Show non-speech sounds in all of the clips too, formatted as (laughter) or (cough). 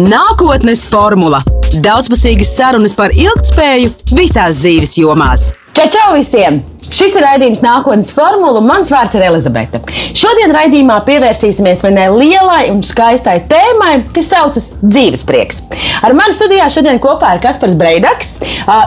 Nākotnes formula - daudzpusīgas sarunas par ilgspēju visās dzīves jomās. Čau, čau visiem! Šis ir raidījums nākotnes formula, un mans vārds ir Elizabete. Šodien raidījumā pievērsīsimies vienai lielai un skaistai tēmai, kas saucas dzīves prieks. Ar mani studijā šodien kopā ir Kaspars Breidaks,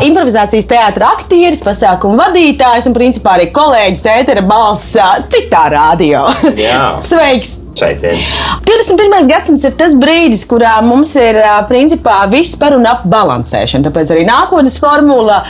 improvizācijas teātris, aktieris, pasākumu vadītājs un principā arī kolēģis ētera balss citā radio. (laughs) Sveiks! Sveiciens. 21. gadsimts ir tas brīdis, kurā mums ir principā viss par un ap balansēšanu. Tāpēc arī nākotnes formula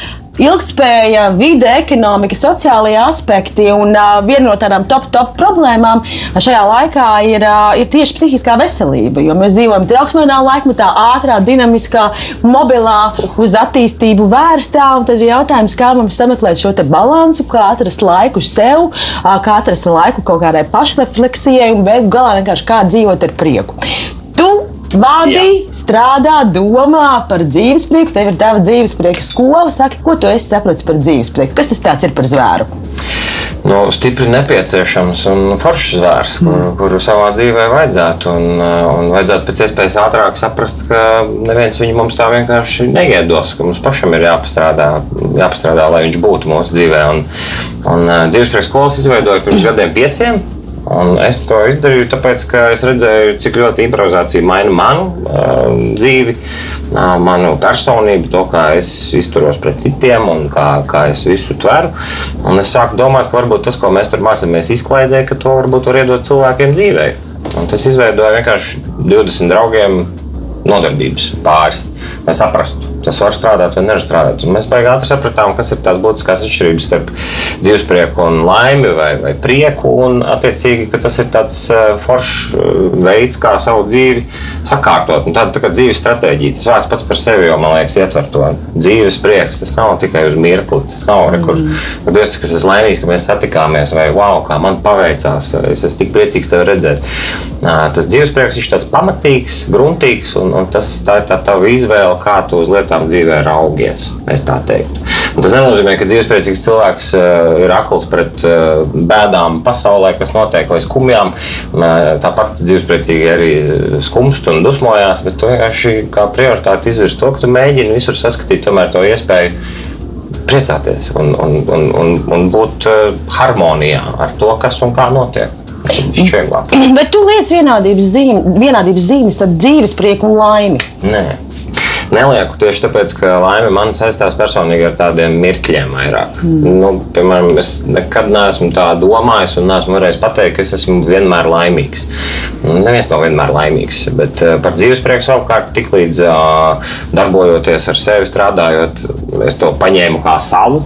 ilgspēja, vide, ekonomika, sociālajie aspekti. Un uh, viena no tādām top, top problēmām šajā laikā ir, uh, ir tieši psihiskā veselība. Jo mēs dzīvojam trauksmīgā laikmetā, ātrā, dinamiskā, mobilā, uz attīstību vērstā. Tad ir jautājums, kā mums sameklēt šo balansu, kā atrast laiku sev, uh, kā atrast laiku kaut kādai pašrefleksijai un beigās galā vienkārši kā dzīvot ar prieku. Vadi, Jā. strādā, domā par dzīvesprieku. Tev ir tava dzīvesprieka skola. Saki, ko tu saproti par dzīvesprieku? Kas tas ir par zvēru? Nu, stipri nepieciešams un foršs zvērs, mm. kuru, savā dzīvē vajadzētu. Un, un vajadzētu pēc iespējas ātrāk saprast, ka neviens viņu mums tā vienkārši neiedos, ka mums pašam ir jāpastrādā, jāpastrādā lai viņš būtu mūsu dzīvē. Un, un dzīvesprieka skolas izveidoja pirms gadiem pieciem. Un es to izdarīju, tāpēc, ka es redzēju, cik ļoti improvizācija maina manu uh, dzīvi, uh, manu personību, to, kā es izturos pret citiem un kā, kā es visu tveru. Un es sāku domāt, ka varbūt tas, ko mēs tur mācāmies izklaidē, ka to varbūt var iedot cilvēkiem dzīvē. Un tas izveidoja vienkārši 20 draugiem nodarbības pāris, lai saprastu tas var strādāt vai nevar strādāt. Un mēs ātri sapratām, kas ir tās būtiskās atšķirības starp dzīvesprieku un laimi vai, vai prieku. Un, attiecīgi, tas ir tāds uh, foršs uh, veids, kā savu dzīvi sakārtot. Un tāda tā kā dzīves stratēģija, tas vārds pats par sevi jau, man liekas, ietver to dzīves prieks. Tas nav tikai uz mirkli. Tas nav mm. kur, kad es esmu laimīgs, ka mēs satikāmies, vai wow, kā man paveicās. Es esmu tik priecīgs tevi redzēt. Tas dzīves prieks ir tāds pamatīgs, gruntīgs, un, un tas, tā ir tā tava izvēle, kā tu uz lietām lietām dzīvē raugies. Tas nenozīmē, ka dzīvespriecīgs cilvēks uh, ir akls pret uh, bēdām pasaulē, kas notiek vai skumjām. Uh, tāpat dzīvespriecīgi arī skumst un dusmojās, bet tu vienkārši kā prioritāti izvirzi to, ka tu mēģini visur saskatīt tomēr to iespēju priecāties un, un, un, un, un būt harmonijā ar to, kas un kā notiek. (clears throat) Bet tu liec vienādības zīmi, vienādības zīmes starp dzīves prieku un laimi. Nē nelieku tieši tāpēc, ka laime man saistās personīgi ar tādiem mirkļiem vairāk. Mm. Nu, piemēram, es nekad neesmu tā domājis un neesmu varējis pateikt, ka es esmu vienmēr laimīgs. Neviens nav vienmēr laimīgs, bet uh, par dzīves prieku savukārt tik līdz uh, darbojoties ar sevi, strādājot, es to paņēmu kā savu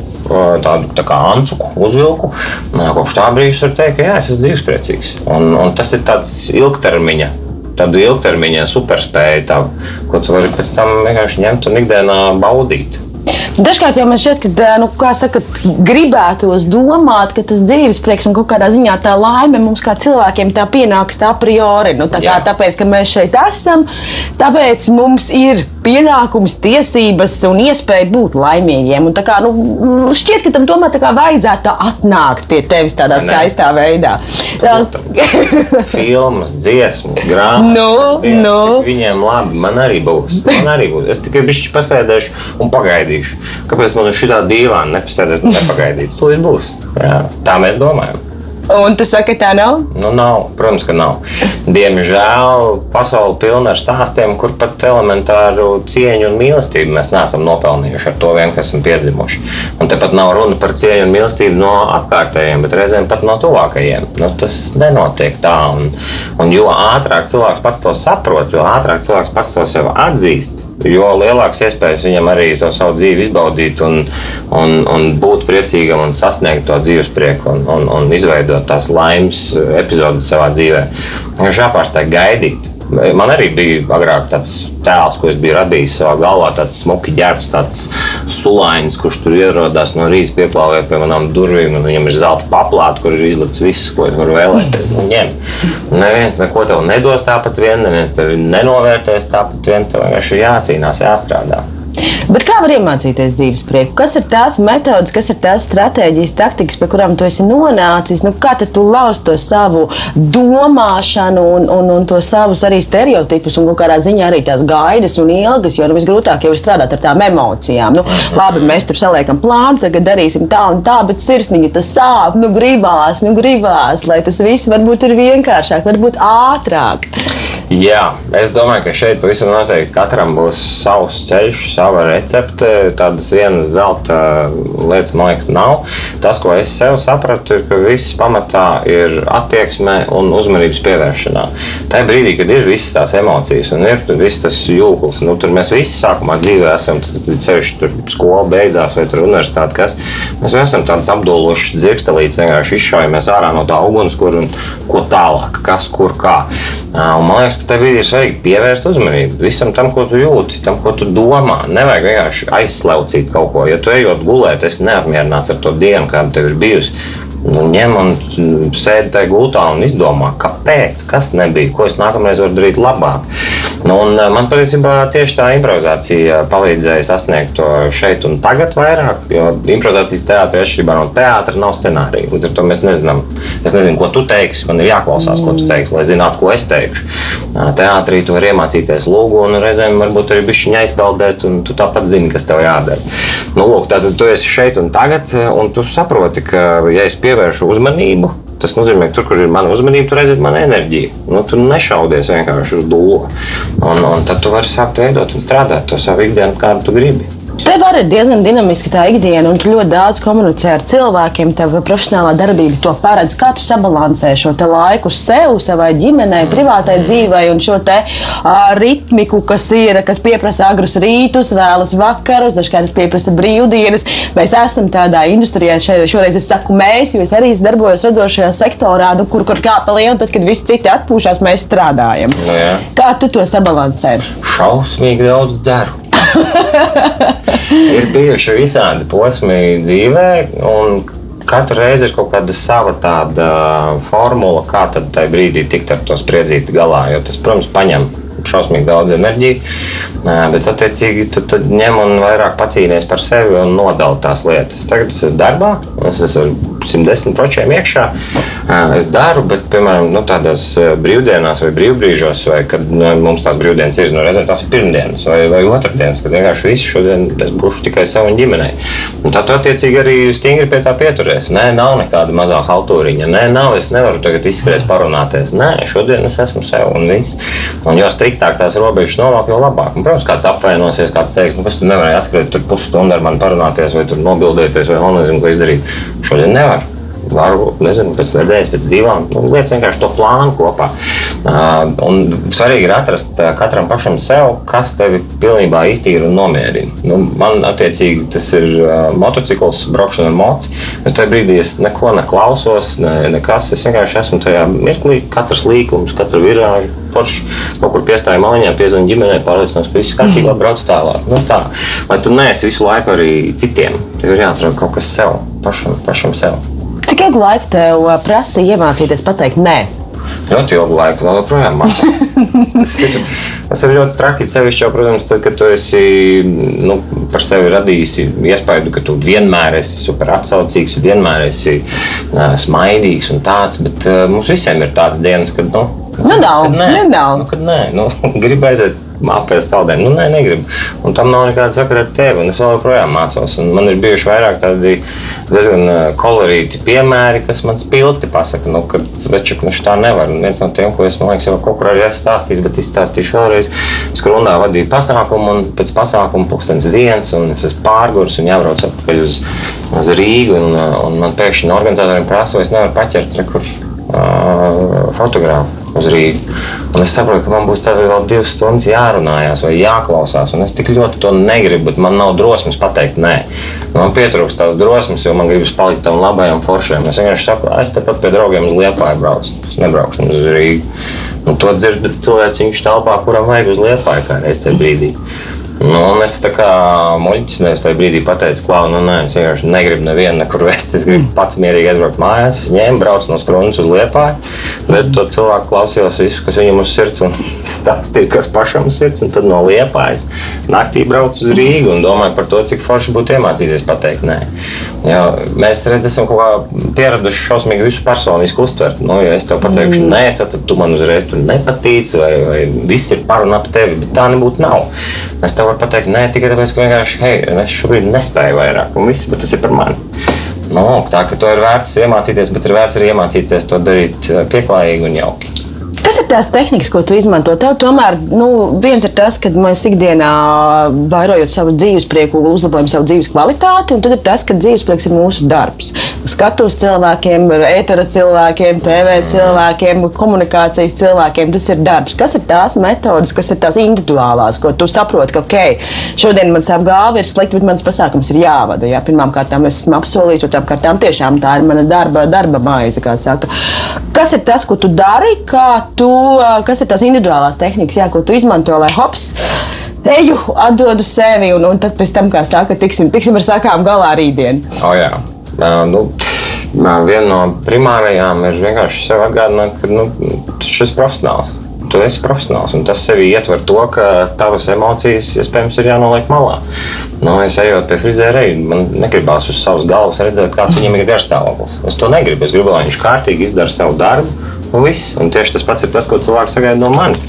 tādu tā kā ancuku uzvilku. Kopš tā brīža var teikt, ka jā, es esmu dzīvespriecīgs. Un, un tas ir tāds ilgtermiņa tādu ilgtermiņa superspēju, tā, ko tu vari pēc tam vienkārši ņemt un ikdienā baudīt. Dažkārt jau man šķiet, ka nu, saka, gribētos domāt, ka tas dzīves prieks un kaut kādā ziņā tā laime mums kā cilvēkiem tā pienāks tā a priori. Nu, tā kā, tāpēc, ka mēs šeit esam, tāpēc mums ir pienākums, tiesības un iespēja būt laimīgiem. Un, kā, nu, šķiet, ka tam tomēr kā, vajadzētu atnākt pie tevis tādā skaistā veidā. (laughs) Filmas, dziesmas, grāmatas. Nu, nu. Viņiem labi, man arī būs. Man arī būs. Es tikai bišķi pasēdēšu un pagaidīšu. Kāpēc man ir šī tā dīvaina nepasēdēt un nepagaidīt? To ir būs. Jā, tā mēs domājam. Un tu saki, tā nav? Nu, nav. Protams, ka nav. Diemžēl pasaule ir pilna ar stāstiem, kur pat elementāru cieņu un mīlestību mēs neesam nopelnījuši ar to vien, kas esam piedzimuši. Un tepat nav runa par cieņu un mīlestību no apkārtējiem, bet reizēm pat no tuvākajiem. Nu, tas nenotiek tā. Un, un jo ātrāk cilvēks pats to saprot, jo ātrāk cilvēks pats to sev atzīst, jo lielākas iespējas viņam arī to savu dzīvi izbaudīt un, un, un būt priecīgam un sasniegt to dzīves prieku un, un, un izveidot tās laimes epizodes savā dzīvē. Viņš jāpārstāj gaidīt. Man arī bija agrāk tāds tēls, ko es biju radījis savā galvā. Tāds smuki ģērbs, tāds sulainis, kurš tur ierodās no rīta, pieklāvēja pie manām durvīm. Viņam ir zelta paplāte, kur ir izlikts viss, ko es varu vēlēties. Nu, ņem. Neviens neko tev nedos tāpat vien, neviens tevi nenovērtēs tāpat vien. Tev vienkārši jācīnās, jāstrādā. Bet kā var iemācīties dzīves prieku? Kas ir tās metodes, kas ir tās stratēģijas, taktikas, pie kurām tu esi nonācis? Nu, kā tu lauzi to savu domāšanu un, un, un to savus arī stereotipus un kādā ziņā arī tās gaidas un ilgas, jo nu, visgrūtāk jau ir strādāt ar tām emocijām. Nu, labi, mēs tur saliekam plānu, tagad darīsim tā un tā, bet sirsniņa tas sāp, nu gribās, nu gribās, lai tas viss varbūt ir vienkāršāk, varbūt ātrāk. Jā, es domāju, ka šeit pavisam noteikti katram būs savs ceļš, sava recepte. Tādas vienas zelta lietas, man liekas, nav. Tas, ko es sev sapratu, ir, ka viss pamatā ir attieksme un uzmanības pievēršanā. Tajā brīdī, kad ir visas tās emocijas un ir viss tas jūklis, nu, tur mēs visi sākumā dzīvē esam, tad ceļš tur skola beidzās vai tur universitāte, kas mēs esam tāds apdološs dzirkstelīts, vienkārši izšaujamies ārā no tā ugunskura un ko tālāk, kas, kur, kā. Un man liekas, ka tev ir svarīgi pievērst uzmanību visam tam, ko tu jūti, tam, ko tu domā. Nevajag vienkārši aizslaucīt kaut ko. Ja tu ejot gulēt, esi neapmierināts ar to dienu, kāda tev ir bijusi. Nu, ņem un sēdi tajā gultā un izdomā, kāpēc, kas nebija, ko es nākamreiz varu darīt labāk. Nu, un man patiesībā tieši tā improvizācija palīdzēja sasniegt to šeit un tagad vairāk. Jo improvizācijas teātris atšķirībā no teātra nav scenārija. Līdz ar to mēs nezinām, es nezinu, ko tu teiksi. Man ir jāklausās, ko tu teiksi, lai zinātu, ko es teikšu. Teātrī tu vari iemācīties lūgu un reizēm varbūt arī bišķiņa aizpeldēt, un tu tāpat zini, kas tev jādara. Nu, lūk, tātad tu esi šeit un tagad, un tu saproti, ka ja es pievēršu uzmanību, Tas nozīmē, ka tur, kur ir mana uzmanība, tur aiziet mana enerģija. Nu, tu nešaudies vienkārši uz dūlu. Un, un tad tu vari sākt veidot un strādāt to savu ikdienu, kādu tu gribi. Tev arī ir diezgan dinamiska tā ikdiena, un tu ļoti daudz komunicē ar cilvēkiem. Tev profesionālā darbība to paredz. Kā tu sabalansē šo laiku sev, savai ģimenei, privātai dzīvei un šo te uh, ritmiku, kas ir, kas prasa agrus rītus, vēlas vakarus, dažkārt tas prasa brīvdienas. Mēs esam tādā industrijā, šeit, šoreiz es saku mēs, jo es arī darbojos radošajā sektorā, nu, kur, kur kāpa liela, tad, kad visi citi atpūšas, mēs strādājam. Nu, jā. Kā tu to sabalansē? Šausmīgi daudz dzeru. (laughs) ir bijuši visādi posmi dzīvē, un katru reizi ir kaut kāda sava tāda formula, kā tad tajā brīdī tikt ar to spriedzīti galā. Jo tas, protams, paņem šausmīgi daudz enerģijas, bet attiecīgi tu ņem un vairāk pacīnies par sevi un nodali tās lietas. Tagad es esmu darbā, es esmu ar 110% iekšā. Es daru, bet, piemēram, nu, tādās brīvdienās vai brīvbrīžos, vai kad nu, mums tās brīvdienas ir, nu, reizēm tās ir pirmdienas vai, vai otrdienas, kad vienkārši visu šodien es būšu tikai savai ģimenei. Un tad, attiecīgi, arī stingri pie tā pieturēs. Nē, nav nekāda mazā haltūriņa. Nē, nav, es nevaru tagad izskriet parunāties. Nē, šodien es esmu sev un viss. Un jo striktāk tās robežas novāk, jo labāk. Un, protams, kāds apvainosies, kāds teiks, nu, kas tu nevari atskriet tur pusstundu ar mani parunāties vai tur nobildēties vai nezinu, ko izdarīt. Šodien nevar varu, nezinu, pēc nedēļas, pēc divām. Nu, Lietas vienkārši to plānu kopā. Un svarīgi ir atrast katram pašam sev, kas tevi pilnībā iztīra un nomierina. Nu, man, attiecīgi, tas ir motocikls, braukšana ar moci. Tajā brīdī es neko neklausos, ne, nekas. Es vienkārši esmu tajā mirklī, katrs līkums, katra virāža. Porš, kaut kur piestāja maliņā, piezvanīja ģimenei, pārliecinās, ka viss kārtībā, brauc tālāk. Nu, tā. Lai tu neesi visu laiku arī citiem, tev ir jāatrod kaut kas sev, pašam, pašam sev. Ilgu laiku tev prasa iemācīties pateikt nē? Ļoti ilgu laiku, vēl joprojām mācās. (laughs) tas, ir, tas ir ļoti traki. Sevišķi, jau, protams, tad, kad tu esi nu, par sevi radījis iespēju, ka tu vienmēr esi super atsaucīgs, vienmēr esi uh, smaidīgs un tāds. Bet uh, mums visiem ir tādas dienas, kad, nu, nu nav, kad nē, nu, nav. Nu, kad nē, nu, (laughs) gribu apēst saldējumu. Nu, nē, negribu. Un tam nav nekāda sakara ar tevi. Es vēl joprojām mācos. Un man ir bijuši vairāk tādi diezgan kolorīti piemēri, kas man spilgti pasaka, nu, ka večuk, nu, tā nevar. Un viens no tiem, ko es, man liekas, jau kaut kur arī esmu stāstījis, bet izstāstīšu vēlreiz. Es krundā vadīju pasākumu, un pēc pasākuma pulkstenis viens, un es esmu pārgurs un jābrauc atpakaļ uz, uz Rīgu. Un, un man pēkšņi no organizatoriem prasa, vai es nevaru paķert rekur, uh, fotogrāfu uz Rīgu. Un es saprotu, ka man būs tādas vēl divas stundas jārunājās vai jāklausās. Un es tik ļoti to negribu, bet man nav drosmes pateikt nē. Man pietrūkst tās drosmes, jo man gribas palikt tam labajam foršiem. Es vienkārši saku, es tepat pie draugiem uz Liepāju braucu. Es nebraukšu uz Rīgu. Un to dzird cilvēks telpā, kuram vajag uz Liepāju kā reiz tajā brīdī. Nu, es tā kā muļķis nevis tajā brīdī pateicu, ka, nu, nē, es vienkārši negribu nevienu nekur (laughs) vest. Es gribu pats mierīgi aizbraukt mājās. Es ņēmu, braucu no skrunas uz liepāju, bet to cilvēku klausījos visu, kas viņam uz sirds, un stāstīju, kas pašam sirds, un tad no liepājas naktī braucu uz Rīgu un domāju par to, cik forši būtu iemācīties pateikt nē. Jo mēs redzam, kā pieraduši šausmīgi visu personisku uztvert. Nu, ja es tev pateikšu, mm. nē, tad, tad tu man uzreiz nepatīc, vai, vai viss ir par un ap tevi, bet tā nebūtu nav. Es tev varu pateikt, nē, tikai tāpēc, ka vienkārši, hei, es šobrīd nespēju vairāk, un viss, bet tas ir par mani. Nu, tā ka to ir vērts iemācīties, bet ir vērts arī iemācīties to darīt eh, pieklājīgi un jauki. Kas ir tās tehnikas, ko tu izmanto? Tev tomēr nu, viens ir tas, ka mēs ikdienā vairojot savu dzīves prieku, uzlabojam savu dzīves kvalitāti, un tad ir tas, ka dzīves prieks ir mūsu darbs. Skatus cilvēkiem, ētera cilvēkiem, TV cilvēkiem, komunikācijas cilvēkiem. Tas ir darbs. Kas ir tās metodas, kas ir tās individuālās, ko tu saproti, ka ok, šodien man sāp galva ir slikti, bet mans pasākums ir jāvada. Jā. Pirmkārt, es esmu apsolījis, otrām kārtām tiešām tā ir mana darba, darba maize. Kas ir tas, ko tu dari? Tu, kas ir tās individuālās tehnikas, jā, ko tu izmanto, lai hops. Eju, atdodu sevi, un, un tad pēc tam, kā saka, tiksim, tiksim ar sakām galā rītdien. Oh, jā. uh, nu, viena no primārajām ir vienkārši sev atgādināt, ka nu, šis profesionāls. Tu esi profesionāls, un tas sevi ietver to, ka tavas emocijas iespējams ir jānoliek malā. Nu, es eju pie frizēra, man negribās uz savas galvas redzēt, kāds viņam ir garstāvoklis. Es to negribu. Es gribu, lai viņš kārtīgi izdara savu darbu Un, viss. un tieši tas pats ir tas, ko cilvēks sagaida no manis.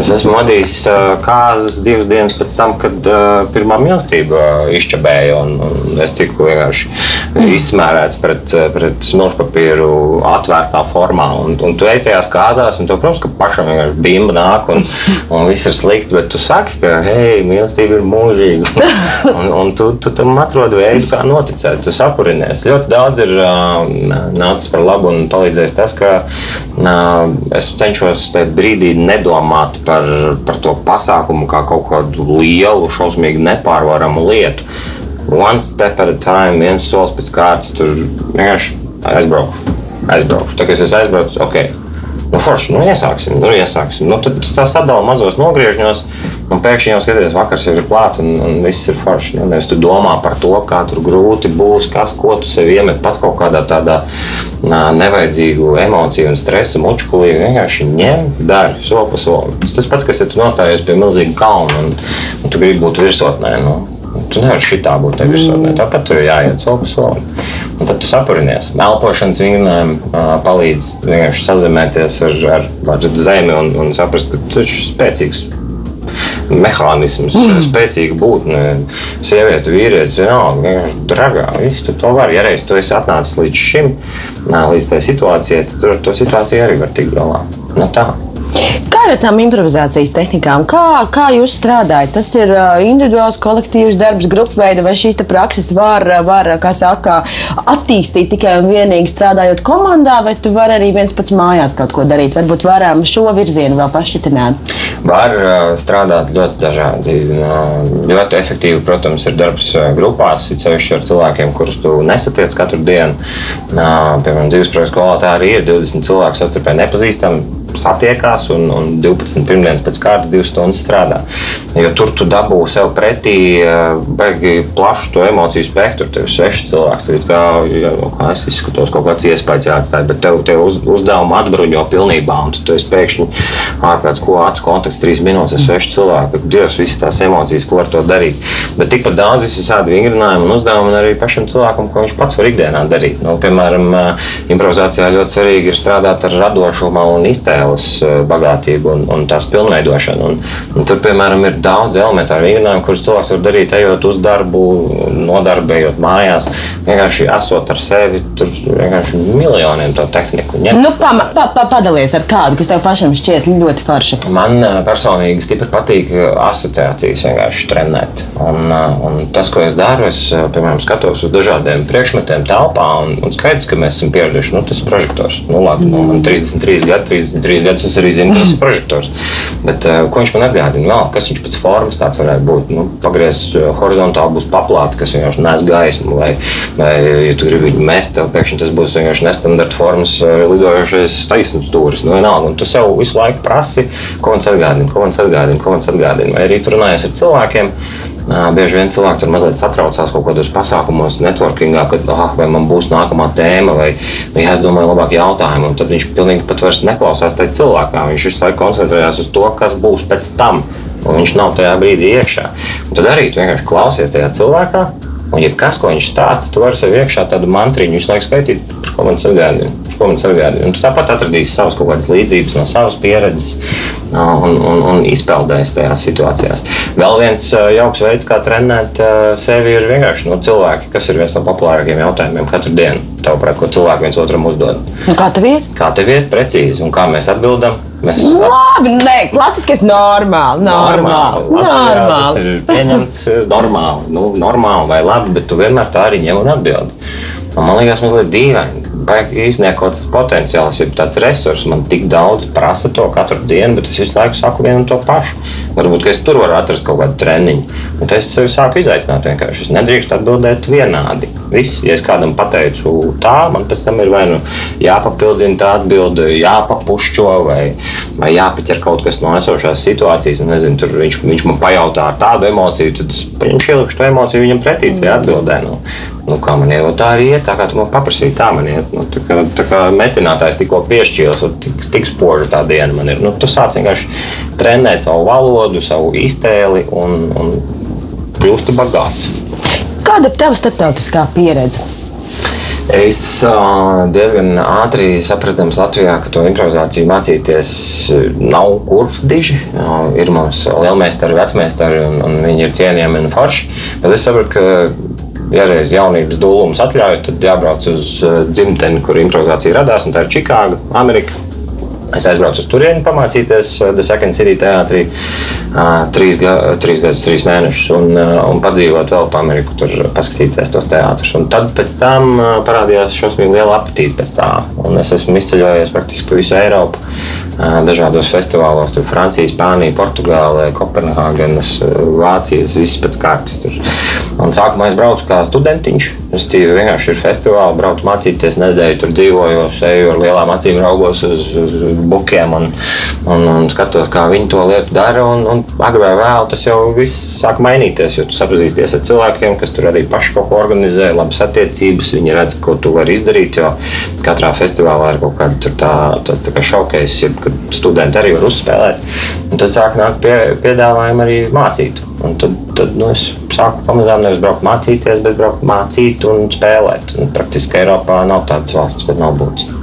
Es esmu vadījis kāzas divas dienas pēc tam, kad pirmā mīlestība izčabēja. Un, un es tiku vienkārši izsmērēts pret, pret smilšpapīru atvērtā formā. Un, un tu ej tajās kāzās, un tu, protams, ka pašam vienkārši bimba nāk un, un viss ir slikti. Bet tu saki, ka hei, mīlestība ir mūžīga. (laughs) un, un tu, tu tam atrodi veidu, kā noticēt. Tu sapurinies. Ļoti daudz ir uh, nācis par labu un palīdzējis tas, ka Es cenšos tajā brīdī nedomāt par, par to pasākumu kā kaut kādu lielu, šausmīgi nepārvaramu lietu. One step at a time, viens solis pēc kārtas, tur vienkārši aizbraukšu. aizbraukšu. Tā kā es aizbraucu, ok, nu forši, nu iesāksim, nu iesāksim. Nu, tad tā sadala mazos nogriežņos. Un pēkšņi jau skaties, vakars jau ir klāts un, un viss ir forši. Nu, nevis tu domā par to, kā tur grūti būs, kas, ko tu sev iemet pats kaut kādā tādā nevajadzīgu emociju un stresa mučkulī. Vienkārši ņem, dari soli pa solim. Tas pats, kas ir ja nostājies pie milzīga kalna un, un tu gribi būt virsotnē. Nu, Tu nevari šitā būt te virsotnē. Tāpat tur jāiet soli pa solim. Un tad tu sapurinies. Elpošanas vingrinājumi palīdz vienkārši sazemēties ar, ar, ar zemi un, un saprast, ka tu esi spēcīgs mehānisms, mm. spēcīga būtne, sieviete, vīrietis, vienalga, vienkārši dragā. Visu, tu to vari. Ja reiz tu esi atnācis līdz šim, līdz tai situācijai, tad ar to situāciju arī var tikt galā. No nu tā. Kā ar tām improvizācijas tehnikām? Kā, kā jūs strādājat? Tas ir uh, individuāls, kolektīvs darbs, grupu veida, vai šīs prakses var, var saka, attīstīt tikai un vienīgi strādājot komandā, vai tu vari arī viens pats mājās kaut ko darīt? Varbūt varam šo virzienu vēl pašķitināt. Var uh, strādāt ļoti dažādi. Uh, ļoti efektīvi, protams, ir darbs grupās, it sevišķi ar cilvēkiem, kurus tu nesatiec katru dienu. Piemēram, dzīves projekta skolotā arī ir 20 cilvēki savstarpēji nepazīstami satiekās un, un 12 pirmdienas pēc kārtas, 2 stundas strādā. Jo tur tu dabū sev pretī eh, baigi plašu to emociju spektru. Tev ir svešs cilvēks, tur kā, nu, kā es izskatos, kaut kāds iespējas jāatstāj, bet tev, tev uz, uzdevumu atbruņo pilnībā, un tu, tu esi pēkšņi ārpēc ko acu konteksts trīs minūtes ar svešu cilvēku. Dievs, visas tās emocijas, ko var to darīt. Bet tikpat daudz visādi vingrinājumi un uzdevumi arī pašam cilvēkam, ko viņš pats var ikdienā darīt. Nu, piemēram, improvizācijā ļoti svarīgi ir strādāt ar radošumu un iztēli iztēles eh, bagātību un, un tās pilnveidošanu. Un, un tur, piemēram, ir daudz elementāru vingrinājumi, kurus cilvēks var darīt, ejot uz darbu, nodarbējot mājās, vienkārši esot ar sevi. Tur vienkārši miljoniem to tehniku. Ņemt. Nu, pa, pa, pa, padalies ar kādu, kas tev pašam šķiet ļoti forši. Man eh, personīgi stipri patīk eh, asociācijas vienkārši trenēt. Un, un tas, ko es daru, es piemēram skatos uz dažādiem priekšmetiem telpā un, un skaidrs, ka mēs esam pieraduši. Nu, tas ir prožektors. Nu, labi, nu, man 33 gadi, 33 trīs gadus es arī zinu, kas ir prožektors. Bet, uh, ko viņš man atgādina? Vēl, kas viņš pēc formas tāds varētu būt? Nu, Pagriezts uh, horizontāli būs paplāta, kas vienkārši nes gaismu. Vai, vai ja tu gribi viņu mest, tad pēkšņi tas būs vienkārši nestandarta formas uh, lidojošais taisnības stūris. Nu, vienalga, un tu sev visu laiku prasi, ko man atgādina, ko man atgādina, ko man atgādina. Vai arī tur runājies ar cilvēkiem Bieži vien cilvēki tur mazliet satraucās kaut kādos pasākumos, networkingā, kad oh, vai man būs nākamā tēma, vai, vai es domāju, labāk jautājumu. Un tad viņš pilnīgi pat vairs neklausās tajā cilvēkā. Viņš visu laiku koncentrējās uz to, kas būs pēc tam. Un viņš nav tajā brīdī iekšā. Un tad arī vienkārši klausies tajā cilvēkā, Un, ja kas, ko viņš stāsta, tu vari sev iekšā tādu mantriņu visu laiku skaitīt, par ko man atgādina. Ko man atgādina. Un tu tāpat atradīsi savas kaut kādas līdzības no savas pieredzes un, un, un izpeldēs tajās situācijās. Vēl viens jauks veids, kā trenēt sevi, ir vienkārši no cilvēki, kas ir viens no populārākajiem jautājumiem katru dienu. Tavuprāt, ko cilvēki viens otram uzdod. Un kā tev iet? Kā tev iet precīzi un kā mēs atbildam? Mēs Labi, nē, klasiskais normāli. Normāli. Latvijā normāli. Tas ir pieņemts normāli, nu, normāli vai labi, bet tu vienmēr tā arī ņem un atbildi. Un man liekas, mazliet dīvaini. Kaut kāds potenciāls ir tāds resurs. Man tik daudz prasa to katru dienu, bet es visu laiku saku vienu un to pašu. Varbūt es tur varu atrast kaut kādu treniņu. Un es sev sāku izaicināt vienkārši. Es nedrīkstu atbildēt vienādi. Viss, ja es kādam pateicu tā, man pēc tam ir vai nu jāpapildina tā atbilde, jāpapušķo vai, vai jāpaķer kaut kas no esošās situācijas. Un, nezinu, tur viņš, viņš man pajautā ar tādu emociju, tad es ieliku to emociju viņam pretī tajā atbildē. Nu, nu, kā man iet, tā arī iet, tā kā tu man paprasīji, tā man iet. Nu, tā kā, tā kā metinātājs tikko piešķīlis, un tik, tik spoža tā diena man ir. Nu, tu sāc vienkārši trenēt savu valodu, savu iztēli un, un kļūsti bagāts. Kāda ir tava starptautiskā pieredze? Es diezgan ātri sapratu Latvijā, ka to improvizāciju mācīties nav kur diži. Ir mums lielmeistari, vecmeistari, un, un viņi ir cienījami un forši. Bet es saprotu, ka ja reiz jaunības dūlums atļauj, tad jābrauc uz dzimteni, kur improvizācija radās, un tā ir Čikāga, Amerika. Es aizbraucu uz turieni, pamācīties The Second City teātrī trīs, ga, trīs gadus, trīs mēnešus, un, un padzīvot vēl pa Ameriku, tur paskatīties tos teātrus. Un tad pēc tam parādījās šausmīgi liela apetīte pēc tā. Un es esmu izceļojies praktiski pa visu Eiropu, dažādos festivālos, tur Francija, Spānija, Portugālē, Kopenhāgenes, Vācijas, visas pēc kārtas. Tur. Un sākumā es braucu kā studentiņš. Es tīri vienkārši ir festivāli, braucu mācīties, nedēļu tur dzīvoju, eju ar lielām acīm, raugos uz, uz bukiem un, un, un skatos, kā viņi to lietu dara. Un, un agrāk vai vēlāk tas jau viss sāk mainīties, jo tu sapazīsties ar cilvēkiem, kas tur arī paši kaut ko organizē, labas attiecības. Viņi redz, ko tu vari izdarīt, jo katrā festivālā ir kaut kāda tā, tā, tā kā šaukais, kad studenti arī var uzspēlēt. Un tas sāk nākt pie piedāvājuma arī mācīt. Un tad, tad nu, es sāku pamazām nevis braukt mācīties, bet braukt mācīt un spēlēt. Un praktiski Eiropā nav tādas valsts, kur nav būtis.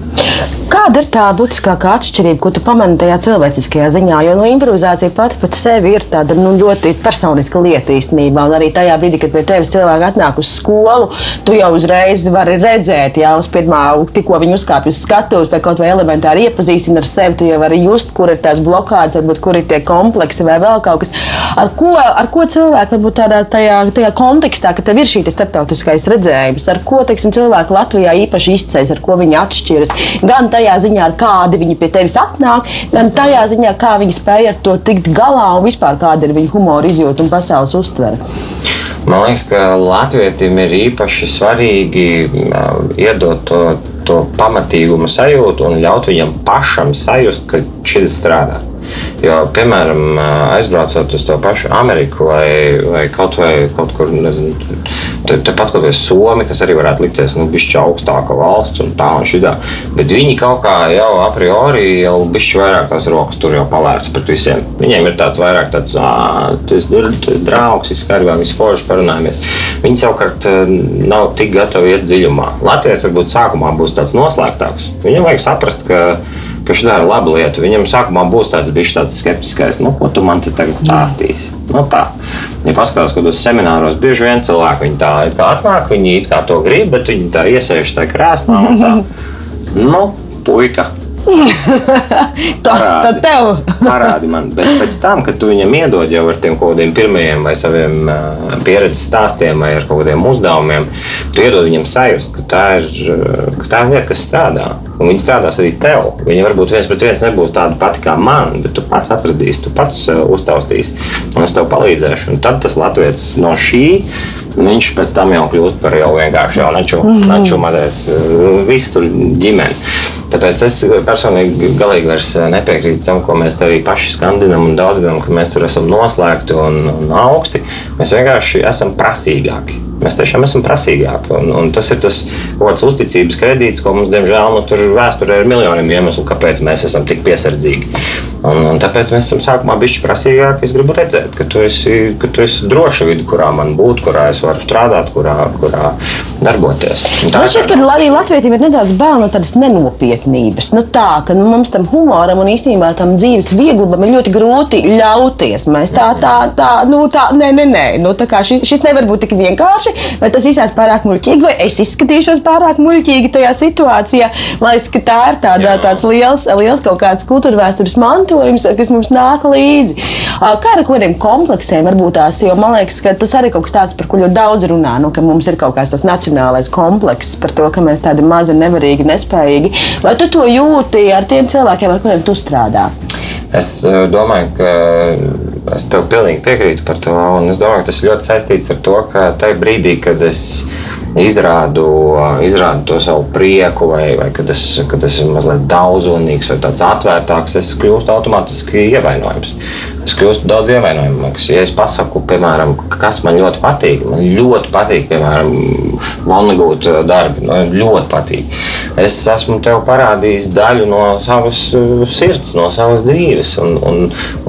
Kāda ir tā būtiskākā atšķirība, ko tu pamani tajā cilvēciskajā ziņā? Jo nu, improvizācija pati par sevi ir tāda nu, ļoti personiska lieta īstenībā. Un arī tajā brīdī, kad pie tevis cilvēki atnāk uz skolu, tu jau uzreiz vari redzēt, jau uz pirmā, tikko viņi uzkāpj uz skatuves, vai kaut vai elementāri iepazīstina ar sevi, tu jau vari just, kur ir tās blokādes, varbūt kur ir tie kompleksi vai vēl kaut kas. Ar ko, ar ko cilvēki varbūt tādā tajā, tajā kontekstā, ka tev ir šī starptautiskais redzējums, ar ko teiksim, cilvēki Latvijā īpaši izceļas, ar ko viņi atšķiras. Gan tajā ziņā, kādi viņi pie tevis atnāk, gan tajā ziņā, kā viņi spēj ar to tikt galā un vispār kāda ir viņu humora izjūta un pasaules uztvere. Man liekas, ka Latvijam ir īpaši svarīgi iedot to, to pamatīgumu sajūtu un ļaut viņam pašam sajust, ka šis strādā. Jo, piemēram, aizbraucot uz to pašu Ameriku vai, vai kaut, vai kaut kur, nezinu, kaut vai Somija, kas arī varētu likties, nu, bišķi augstāka valsts un tā un šitā. Bet viņi kaut kā jau a priori jau bišķi vairāk tās rokas tur jau pavērts pret visiem. Viņiem ir tāds vairāk tāds, draugs, viss kārtībā, viss forši parunājamies. Viņi savukārt nav tik gatavi iet dziļumā. Latvijas varbūt sākumā būs tāds noslēgtāks. Viņam vajag saprast, ka ka šī ir laba lieta. Viņam sākumā būs tāds bijis tāds skeptiskais, nu, ko tu man te tagad stāstīsi. Nu, tā. Ja paskatās, kad uz semināros bieži vien cilvēki viņi tā kā atnāk, viņi it kā to grib, bet viņi tā iesēž tajā krēslā. (laughs) Nu, puika, (laughs) Tas tad tev. (laughs) parādi man. Bet pēc tam, kad tu viņam iedod jau ar tiem kaut kādiem pirmajiem vai saviem pieredzes stāstiem vai ar kaut kādiem uzdevumiem, tu iedod viņam sajust, ka tā ir, ka tā ir lieta, kas strādā. Un viņi strādās arī tev. Viņi varbūt viens pret viens nebūs tādi pati kā man, bet tu pats atradīsi, tu pats uztaustīsi un es tev palīdzēšu. Un tad tas latviečs no šī viņš pēc tam jau kļūst par jau vienkārši jau neču, mm -hmm. neču mazais, visu tur ģimeni. Tāpēc es personīgi galīgi vairs nepiekrītu tam, ko mēs arī paši skandinam un daudzinām, ka mēs tur esam noslēgti un, un augsti. Mēs vienkārši esam prasīgāki. Mēs tiešām esam prasīgāki. Un, un tas ir tas kāds uzticības kredīts, ko mums, diemžēl, nu, tur vēsturē ir miljoniem iemeslu, kāpēc mēs esam tik piesardzīgi. Un, un tāpēc mēs esam sākumā bijuši prasīgāki. Es gribu redzēt, ka tu esi, ka tu esi droša vidi, kurā man būt, kurā es varu strādāt, kurā, kurā darboties. Man šķiet, ka arī Latvijam ir nedaudz bail no tādas nenopietnības. Nu, tā, ka nu, mums tam humoram un īstenībā tam dzīves vieglumam ir ļoti grūti ļauties. Mēs tā, tā, tā, nu, tā, nē, nē, nē. Nu, tā kā šis, šis nevar būt tik vienkārši, vai tas izsās pārāk muļķīgi, vai es izskatīšos pārāk muļķīgi tajā situācijā. Man liekas, ka tā ir tāda, tāds liels, liels kaut kāds kultūra vēstures mantojums, kas mums nāk līdzi. Kā ar kādiem kompleksiem varbūt tās, jo man liekas, ka tas arī kaut kas tāds, par ko ļoti daudz runā, nu, ka mums ir kaut kāds tas nacionālais komplekss par to, ka mēs tādi mazi, nevarīgi, nespējīgi. Vai tu to jūti ar tiem cilvēkiem, ar kuriem tu strādā? Es eh, domāju, ka es tev pilnīgi piekrītu par to. Es domāju, ka tas ļoti saistīts ar to, ka tajā brīdī, kad es izrādu, izrādu to savu prieku, vai, vai kad, es, kad es esmu mazliet daudzonīgs vai tāds atvērtāks, es kļūstu automātiski ievainojams. Es kļūstu daudz ievainojamāks. Ja es pasaku, piemēram, kas man ļoti patīk, man ļoti patīk, piemēram, monogūta darbi, man ļoti patīk. Es esmu tev parādījis daļu no savas uh, sirds, no savas dzīves, un, un,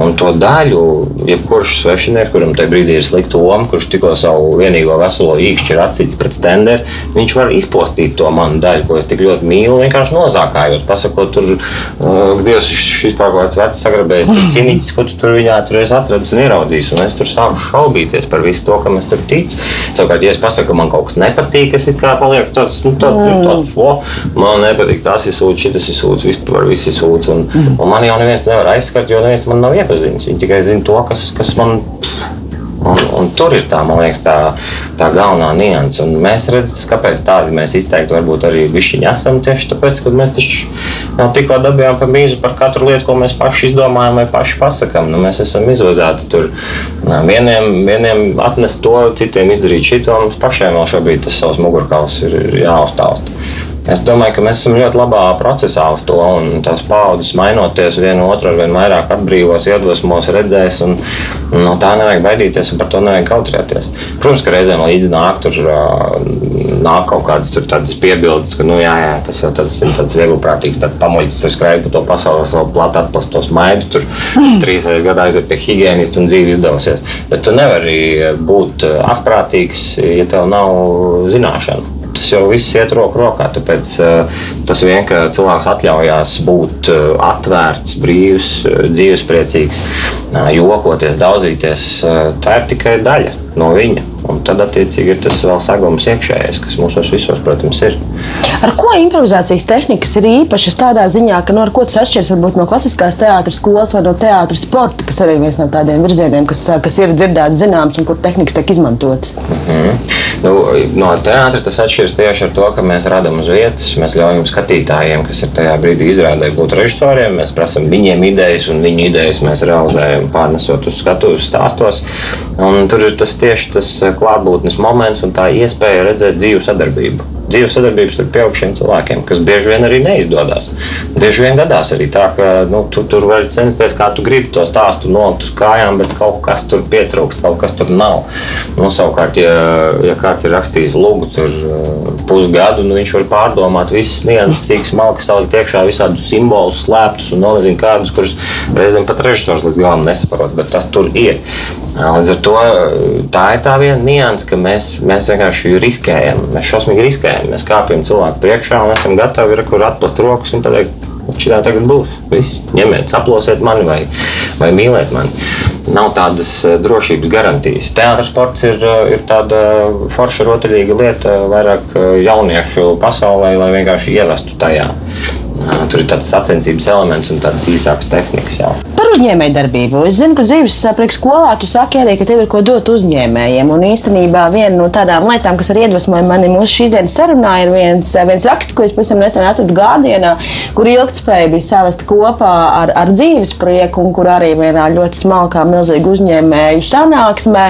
un to daļu, jebkurš svešinieks, kuram tajā brīdī ir slikta loma, kurš tikko savu vienīgo veselo īkšķi ir atsits pret stenderi, viņš var izpostīt to manu daļu, ko es tik ļoti mīlu, vienkārši nozākājot, pasakot, tur, uh, Dievs, šis kāds vecs sagrabējis, tur (clears throat) cīnītis, ko tu tur viņā tur esi atradis un ieraudzījis, un es tur sāku šaubīties par visu to, kam es tur ticu. Savukārt, ja es pasaku, ka man kaut kas nepatīk, es it kā palieku tāds, nu, tāds, tāds o, man nepatīk, tas ir sūds, šis ir sūds, vispār viss ir sūds, un, mm. un man jau neviens nevar aizskart, jo neviens man nav iepazinis. Viņi tikai zina to, kas, kas man Un, un tur ir tā, man liekas, tā, tā galvenā nianse. Un mēs redzam, kāpēc tādi mēs izteikti varbūt arī viņi esam. Tieši tāpēc, ka mēs taču jau tikko dabījām pa mīzu par katru lietu, ko mēs paši izdomājam vai paši pasakām. Nu, mēs esam izvazāti tur. Vieniem, vieniem atnest to, citiem izdarīt šito. Mums pašiem vēl šobrīd tas savs mugurkauls ir jāuztāsta. Es domāju, ka mēs esam ļoti labā procesā uz to, un tās paudzes mainoties, viena otru ar vien vairāk atbrīvos, iedvesmos, redzēs, un, un no tā nevajag baidīties, un par to nevajag kautrēties. Protams, ka reizēm līdzi nāk, tur, nāk kaut kādas piebildes, ka, nu, jā, jā, tas jau tāds, tāds vieglprātīgs, tāds pamuļķis, kas skrēja pa to pasauli, savu platu atplast to smaidu, tur (laughs) trīs reizes gadā aiziet pie higienista un dzīve izdevsies. Bet tu nevari būt asprātīgs, ja tev nav zināšanu tas jau viss iet roku rokā. Tāpēc uh, tas vien, ka cilvēks atļaujās būt uh, atvērts, brīvs, uh, dzīvespriecīgs, jokoties, daudzīties, tā ir tikai daļa no viņa. Un tad, attiecīgi, ir tas vēl sagums iekšējais, kas mūsos visos, protams, ir. Ar ko improvizācijas tehnikas ir īpašas tādā ziņā, ka no ko tas atšķiras varbūt no klasiskās teātras skolas vai no teātras sporta, kas arī ir viens no tādiem virzieniem, kas, kas ir dzirdēts, zināms, un kur tehnikas tiek izmantotas? Mm -hmm. nu, no teātra tas atšķiras tieši ar to, ka mēs radām uz vietas, mēs ļaujam skatītājiem, kas ir tajā brīdī izrādē, būt režisoriem, mēs prasām viņiem idejas, un viņu idejas mēs realizējam, pārnesot uz skatuves stāstos. Un tur ir tas tieši tas klātbūtnes moments un tā iespēja redzēt dzīvu sadarbību. Dzīvu sadarbības starp pieaugušiem cilvēkiem, kas bieži vien arī neizdodas. Bieži vien gadās arī tā, ka nu, tu tur vari censties, kā tu gribi to stāstu nolikt uz kājām, bet kaut kas tur pietrūkst, kaut kas tur nav. Nu, savukārt, ja, ja kāds ir rakstījis lūgu tur pusgadu, nu, viņš var pārdomāt visas nianses, sīkas malkas, salikt iekšā visādus simbolus, slēptus un nezinu kādus, kurus reizēm pat režisors līdz galam nesaprot, bet tas tur ir. Līdz ar to tā ir tā viena nianses, ka mēs, mēs vienkārši riskējam. Mēs šausmīgi riskējam. Mēs kāpjam cilvēku priekšā un esam gatavi ir, kur atplast rokas un pateikt, šī tā tagad būs. Viss. Ņemiet, aplosiet mani vai, vai mīliet mani. Nav tādas drošības garantijas. Teātris sports ir, ir tāda forša, rotaļīga lieta vairāk jauniešu pasaulē, lai vienkārši ievestu tajā. Tur ir tāds sacensības elements un tādas īsākas tehnikas. Jau. Par uzņēmējdarbību. Es zinu, ka dzīves priekš skolā tu saki arī, ka tev ir ko dot uzņēmējiem. Un īstenībā viena no tādām lietām, kas arī iedvesmoja mani mūsu šīs dienas sarunā, ir viens, viens raksts, ko es pavisam nesen atradu Gārdienā, kur ilgtspēja bija savesta kopā ar, ar dzīves prieku, un kur arī vienā ļoti smalkā, milzīga uzņēmēju sanāksmē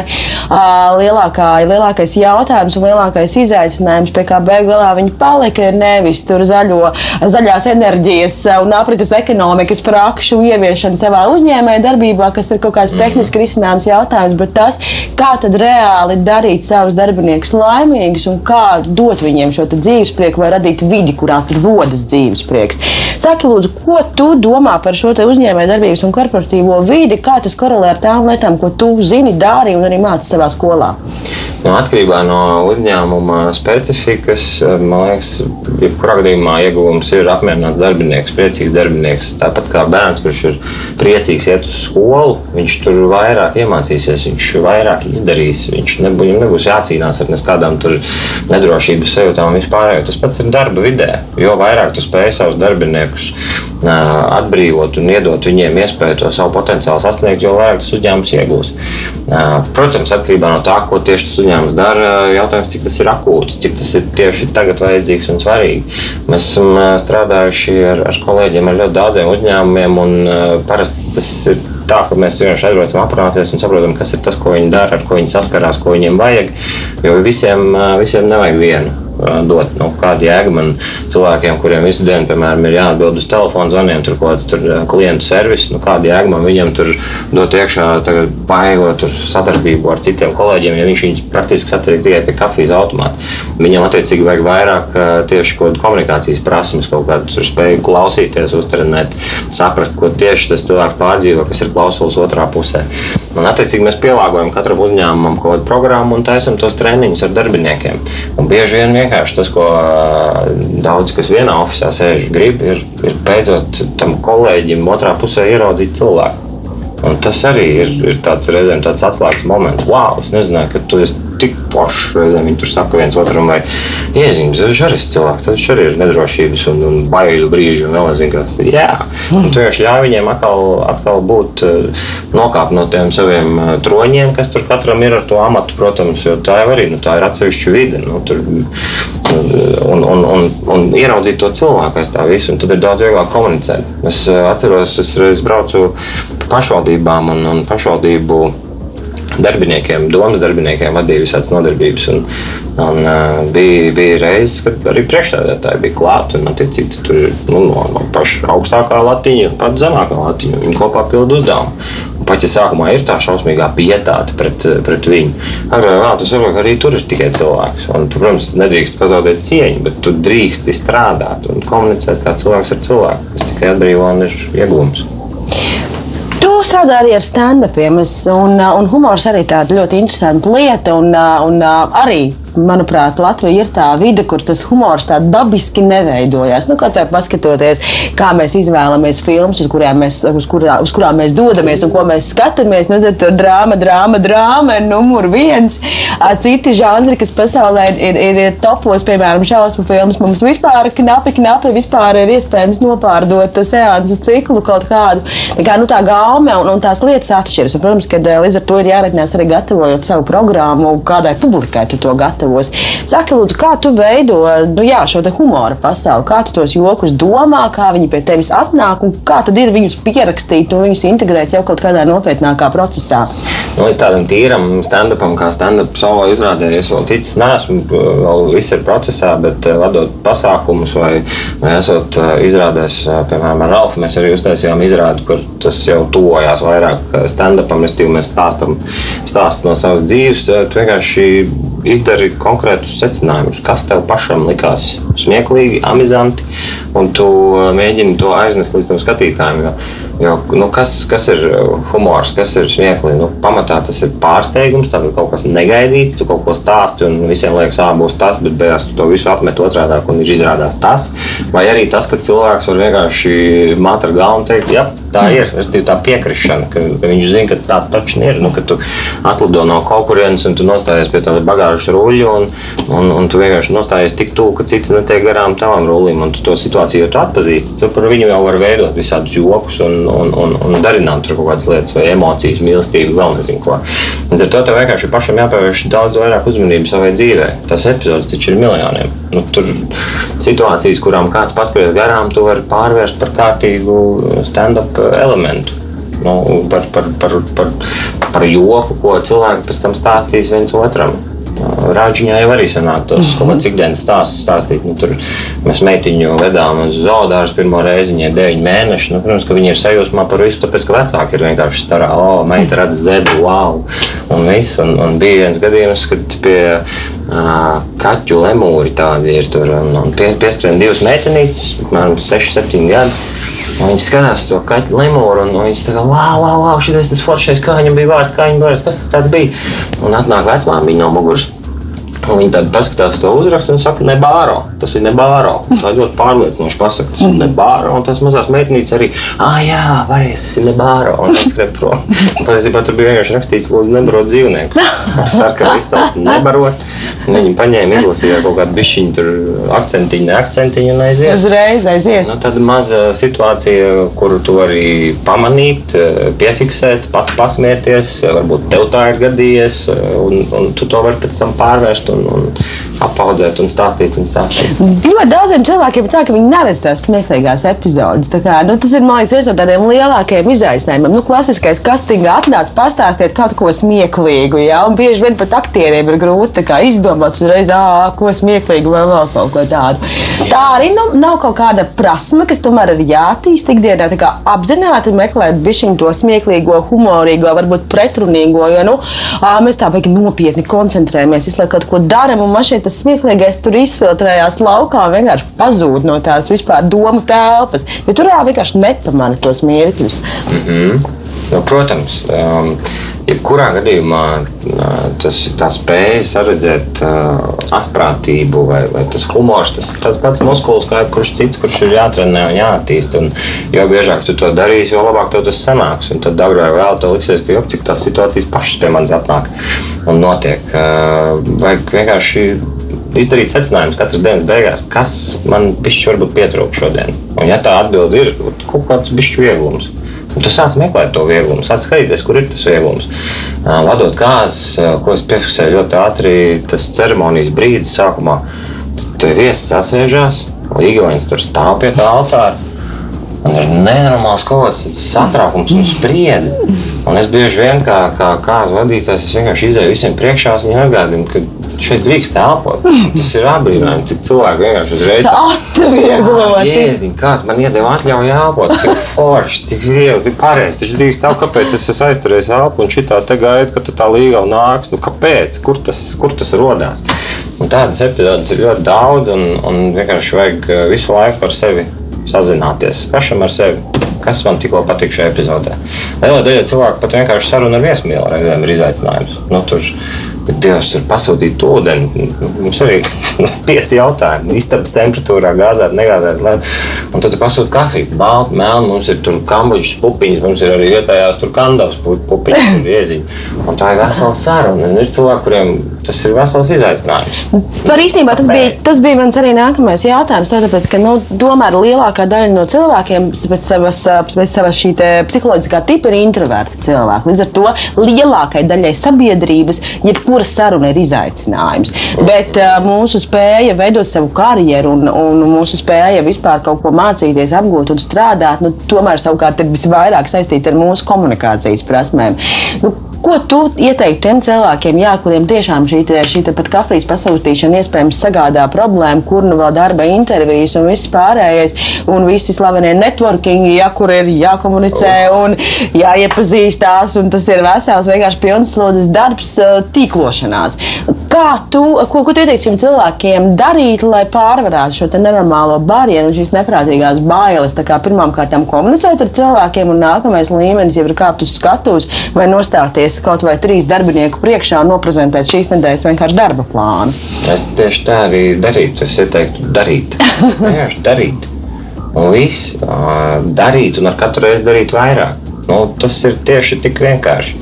lielākā, lielākais jautājums un lielākais izaicinājums, pie kā beigās viņi palika, ir nevis tur zaļo, zaļās enerģijas enerģijas un aprites ekonomikas prakšu ieviešanu savā uzņēmēja darbībā, kas ir kaut kāds mhm. tehniski risināms jautājums, bet tas, kā tad reāli darīt savus darbiniekus laimīgus un kā dot viņiem šo dzīvesprieku vai radīt vidi, kurā tur rodas dzīvesprieks. Saki, lūdzu, ko tu domā par šo uzņēmēju darbības un korporatīvo vidi, kā tas korelē ar tām lietām, ko tu zini, dari un arī māci savā skolā? Nu, atkarībā no uzņēmuma specifikas, man liekas, jebkurā gadījumā ieguvums ir apmierināts darbinieks, priecīgs darbinieks. Tāpat kā bērns, kurš ir priecīgs iet uz skolu, viņš tur vairāk iemācīsies, viņš vairāk izdarīs. Viņš nebūs, viņam nebūs jācīnās ar kādām nedrošības sajūtām un vispār. Tas pats ir darba vidē. Jo vairāk tu spēj savus darbiniekus atbrīvot un iedot viņiem iespēju to savu potenciālu sasniegt, jo vairāk tas uzņēmums iegūs. Protams, atkarībā no tā, ko tieši tas uzņēmums dara, jautājums, cik tas ir akūts, cik tas ir tieši tagad vajadzīgs un svarīgi. Mēs esam strādājuši ar, ar kolēģiem ar ļoti daudziem uzņēmumiem, un parasti tas ir tā, ka mēs vienkārši aizbraucam aprunāties un saprotam, kas ir tas, ko viņi dara, ar ko viņi saskarās, ko viņiem vajag. Jo visiem, visiem nevajag vienu dot. Nu, kāda jēga man cilvēkiem, kuriem visu dienu, piemēram, ir jāatbild uz telefonu zvaniem, tur kaut kāda klientu servisa, nu, kāda jēga man viņam tur dot iekšā, baigot sadarbību ar citiem kolēģiem, ja viņš viņus praktiski satiek tikai pie kafijas automāta. Viņam attiecīgi vajag vairāk tieši kaut kādu komunikācijas prasmes, kaut kādu spēju klausīties, uztrenēt, saprast, ko tieši tas cilvēks pārdzīvo, kas ir klausulas otrā pusē. Un, attiecīgi, mēs pielāgojam katram uzņēmumam kaut kādu programmu un taisam tos treniņus ar darbiniekiem. Un bieži vien vienkārši tas, ko daudzi, kas vienā oficiālā sēž, grib, ir, ir beidzot tam kolēģim otrā pusē ieraudzīt cilvēku. Un tas arī ir, ir tāds reizēm tāds atslēgas moments. Wow, es nezināju, ka tu esi tik foršs. Reizēm viņi tur saka viens otram, vai iezīmes, viņš arī ir cilvēks. Tad viņš arī ir nedrošības un, un baiļu brīži. Un vēl nezinu, kas ir. Jā, un tu vienkārši ļauj viņiem atkal, atkal būt eh, nokāpt no tiem saviem eh, troņiem, kas tur katram ir ar to amatu, protams, jo tā jau arī nu, tā ir atsevišķa vide. Nu, tur, un, un, un, un ieraudzīt to cilvēku aiz tā visu, un tad ir daudz vieglāk komunicēt. Es eh, atceros, es reiz braucu pašvaldībām un, un pašvaldību darbiniekiem, domas darbiniekiem vadīja visādas nodarbības. Un, un, uh, bija, bija reizes, kad arī priekšstādātāji bija klāti. Un, attiecīgi, tur ir nu, no, no paša augstākā latiņa pat zemākā latiņa. Viņi kopā pilda uzdevumu. Pat ja sākumā ir tā šausmīgā pietāte pret, pret viņu, agrāk vai vēlāk tas varbūt arī tur ir tikai cilvēks. Un, tu, protams, nedrīkst pazaudēt cieņu, bet tu drīksti strādāt un komunicēt kā cilvēks ar cilvēku. Tas tikai atbrīvo un ir iegūms strādā arī ar stand-upiem, un, un humors arī tāda ļoti interesanta lieta. Un, un arī manuprāt, Latvija ir tā vide, kur tas humors tā dabiski neveidojas. Nu, kaut kā paskatoties, kā mēs izvēlamies filmas, uz mēs, uz kurā, uz kurām mēs dodamies un ko mēs skatāmies, nu, tad tur drāma, drāma, drāma ir numur viens. Citi žanri, kas pasaulē ir, ir, ir topos, piemēram, šausmu filmas, mums vispār knapi, knapi vispār ir iespējams nopārdot seansu ciklu kaut kādu. Tā kā nu, tā gaume un, un tās lietas atšķiras. Un, protams, ka līdz ar to ir jāreķinās arī gatavojot savu programmu, kādai publikai tu to gatavo gatavos. Saki, lūdzu, kā tu veido nu, jā, šo humora pasauli, kā tu tos jokus domā, kā viņi pie tevis atnāk un kā tad ir viņus pierakstīt un viņus integrēt jau kaut kādā nopietnākā procesā. Nu, līdz tādam tīram stand-upam, kā stand-up solo izrādē, es vēl ticis, neesmu, vēl viss ir procesā, bet eh, vadot pasākumus vai, vai esot eh, izrādēs, eh, piemēram, ar Ralfu, mēs arī uztaisījām izrādi, kur tas jau tuvojās vairāk stand-upam, respektīvi mēs stāstam stāstu no savas dzīves, tu vienkārši izdari konkrētus secinājumus, kas tev pašam likās smieklīgi, amizanti, un tu mēģini to aiznest līdz tam skatītājiem. Jo, jo, nu, kas, kas ir humors, kas ir smieklīgi? Nu, pamatā tas ir pārsteigums, tad kaut kas negaidīts, tu kaut ko stāsti, un visiem liekas, ah, būs tas, bet beigās tu to visu apmet otrādi, un ir izrādās tas. Vai arī tas, ka cilvēks var vienkārši māt ar galvu un teikt, jā, tā ir. Es tā piekrišana, ka, ka viņš zina, ka tā taču ir. Nu, ka tu atlido no kaut kurienes un tu nostājies pie tāda bagāžas ruļļa, un, un, un tu vienkārši nostājies tik tuvu, ka citi netiek garām tavam rulim, un tu to situāciju jau atpazīsti. Tad par viņu jau var veidot visādus jokus un, un, un, un darināt tur kaut kādas lietas, vai emocijas, mīlestību, vēl nezinu ko. Līdz ar to tev vienkārši pašam jāpievērš daudz vairāk uzmanības savai dzīvei. Tas epizodes taču ir miljoniem. Nu, tur situācijas, kurām kāds paskatās garām, tu vari pārvērst par kārtīgu stand-up elementu. Nu, par, par, par, par, par joku, ko cilvēki pēc tam stāstīs viens otram. Rāģiņā jau arī sanāk tos Mhm. kaut kāds ikdienas stāstus stāstīt. Nu, tur mēs meitiņu vedām uz zoodārzu pirmo reizi, viņai ir 9 mēneši. Nu, protams, ka viņi ir sajūsmā par visu, tāpēc, ka vecāki ir vienkārši starā, o, meita redz zebru, wow, un viss. Un, un bija viens gadījums, kad pie kaķu lemūri tādi ir tur, pie, pieskrien divas meitenītes, apmēram 6, 7 gadi. Un Viņi skatās to kaķu lemūru, un viņi tā kā, wow, wow, wow šis tas foršais, kā viņam bija vārds, kā viņam bija vārds, kas tas bija. Un atnāk vecmāmiņa no muguras. Un Viņi tad paskatās to uzrakstu un saka, ne bāro. Tas ir ne bāro. Tā ir ļoti pārliecinoši pasakot, tas ir ne bāro. Un tas mazās meitnītes arī, ah, jā, varēs, tas ir ne bāro. Un tas skrien prom. Patiesībā tur bija vienkārši rakstīts, lūdzu, nebarot dzīvnieku. Ar sarkanu izcelsmi nebarot. Viņi paņēma, izlasīja kaut kādu bišķiņu, tur akcentiņu, ne akcentiņu un aiziet. Uzreiz aiziet. Nu, tāda maza situācija, kuru tu vari pamanīt, eh, piefiksēt, pats pasmieties. Varbūt tev tā ir gadījies, eh, un, un tu to vari pēc tam pārvērst un, un apaudzēt un stāstīt. Un stāstīt. Ļoti daudziem cilvēkiem ir tā, ka viņi neredz tās smieklīgās epizodes. Tā Kā, nu, tas ir liekas, viens no tādiem lielākajiem izaicinājumiem. Nu, klasiskais kastingā atnāc, pastāstiet kaut ko smieklīgu. Ja? Un bieži vien pat aktieriem ir grūti kā, izdomāt uzreiz, "Ā, ko smieklīgu vai vēl kaut ko tādu. Tā arī nu, nav kaut kāda prasme, kas tomēr ir jātīst ikdienā. Apzināti meklēt višķiņu to smieklīgo, humorīgo, varbūt pretrunīgo. Jo nu, mēs tā baigi nopietni koncentrējamies, visu laiku kaut ko darām, un šeit tas smieklīgais tur izfiltrējās laukā, vienkārši pazūd no tās vispār domu telpas. Jo tur reāli vienkārši nepamana tos mirkļus. Nu, protams, um, jebkurā gadījumā tas tā spēja saredzēt asprātību vai, vai tas humors. Tas ir tāds pats muskulis kā jebkurš cits, kurš ir jātrenē un jāattīst. Un, jo biežāk tu to darīsi, jo labāk tev tas sanāks. Un tad agrāk vai vēlāk tev liksies, ka cik tās situācijas pašas pie manis atnāk un notiek. Vajag vienkārši izdarīt secinājumus katras dienas beigās, kas man pišķi varbūt pietrūk šodien. Un ja tā atbilde ir kaut kāds bišķu vieglums. Un tu sāc meklēt to vieglumu, sāc skatīties, kur ir tas vieglums. Vadot kāzas, ā, ko es piefiksēju ļoti ātri, tas ceremonijas brīdis sākumā. Tur viesis sasēžās, līgavains tur stāv pie tā altāra. Man ir nenormāls kaut kāds satraukums un spriedzi. Un es bieži vien kā, kā, kā vadītājs es vienkārši izēju visiem priekšā viņiem atgādinu, ka šeit drīkst elpot. (laughs) Tas ir apbrīnojami, cik cilvēki vienkārši uzreiz. Atviegloti! Jēziņ, kāds man iedeva atļauju elpot, cik (laughs) forši, cik viegli, cik pareizi. Taču drīkst tā, kāpēc es esmu aizturējis elpu un šitā te gaidu, ka tā līga nāks. Nu, kāpēc? Kur tas, kur tas rodās? Un tādas epizodes ir ļoti daudz un, un vienkārši vajag eh, visu laiku par sevi sazināties. Pašam ar sevi. Kas man tikko patīk šajā epizodē? Lielā daļa cilvēku pat vienkārši saruna ar viesmīlu reizēm ir izaicinājums. Nu, tur, Dievs, tur pasūtīt ūdeni. Mums arī ir (laughs) pieci jautājumi. Istabas temperatūrā, gāzēt, negāzēt. Un tad tu pasūti kafiju, baltu, melnu. Mums ir tur kambodžas pupiņas, mums ir arī vietējās tur kandavas pu- pupiņas, tur ieziņas. Un tā ir vesela saruna. Un ir cilvēki, kuriem tas ir vesels izaicinājums. Par īstenībā tas bija, tas bija mans arī nākamais jautājums. Tāpēc, ka nu, tomēr lielākā daļa no cilvēkiem pēc savas, pēc savas šī psiholoģiskā tipa ir introverti cilvēki. Līdz ar to lielākajai daļai sabiedrības jebkura saruna ir izaicinājums. Bet uh, mūsu spēja veidot savu karjeru un, un mūsu spēja vispār kaut ko mācīties, apgūt un strādāt, nu, tomēr savukārt ir visvairāk saistīta ar mūsu komunikācijas prasmēm. Nu, Ko tu ieteiktu tiem cilvēkiem, jā, kuriem tiešām šī, šī pat kafijas pasūtīšana iespējams sagādā problēmu, kur nu vēl darba intervijas un viss pārējais, un visi slavenie networkingi, ja, kur ir jākomunicē un jāiepazīstās, un tas ir vesels, vienkārši pilns slodzes darbs, eh, tīklošanās. Kā tu, ko, ko tu ieteiktu cilvēkiem darīt, lai pārvarētu šo nenormālo barjeru un šīs neprātīgās bailes? Pirmkārt, komunicēt ar cilvēkiem, un nākamais līmenis jau ir kāpt uz skatuves vai nostāties kaut vai trīs darbinieku priekšā un noprezentēt šīs nedēļas vienkārši darba plānu. Es tieši tā arī darītu. Es ieteiktu darīt. Vienkārši darīt. Un viss darīt, un ar katru reizi darīt vairāk. Nu, tas ir tieši tik vienkārši.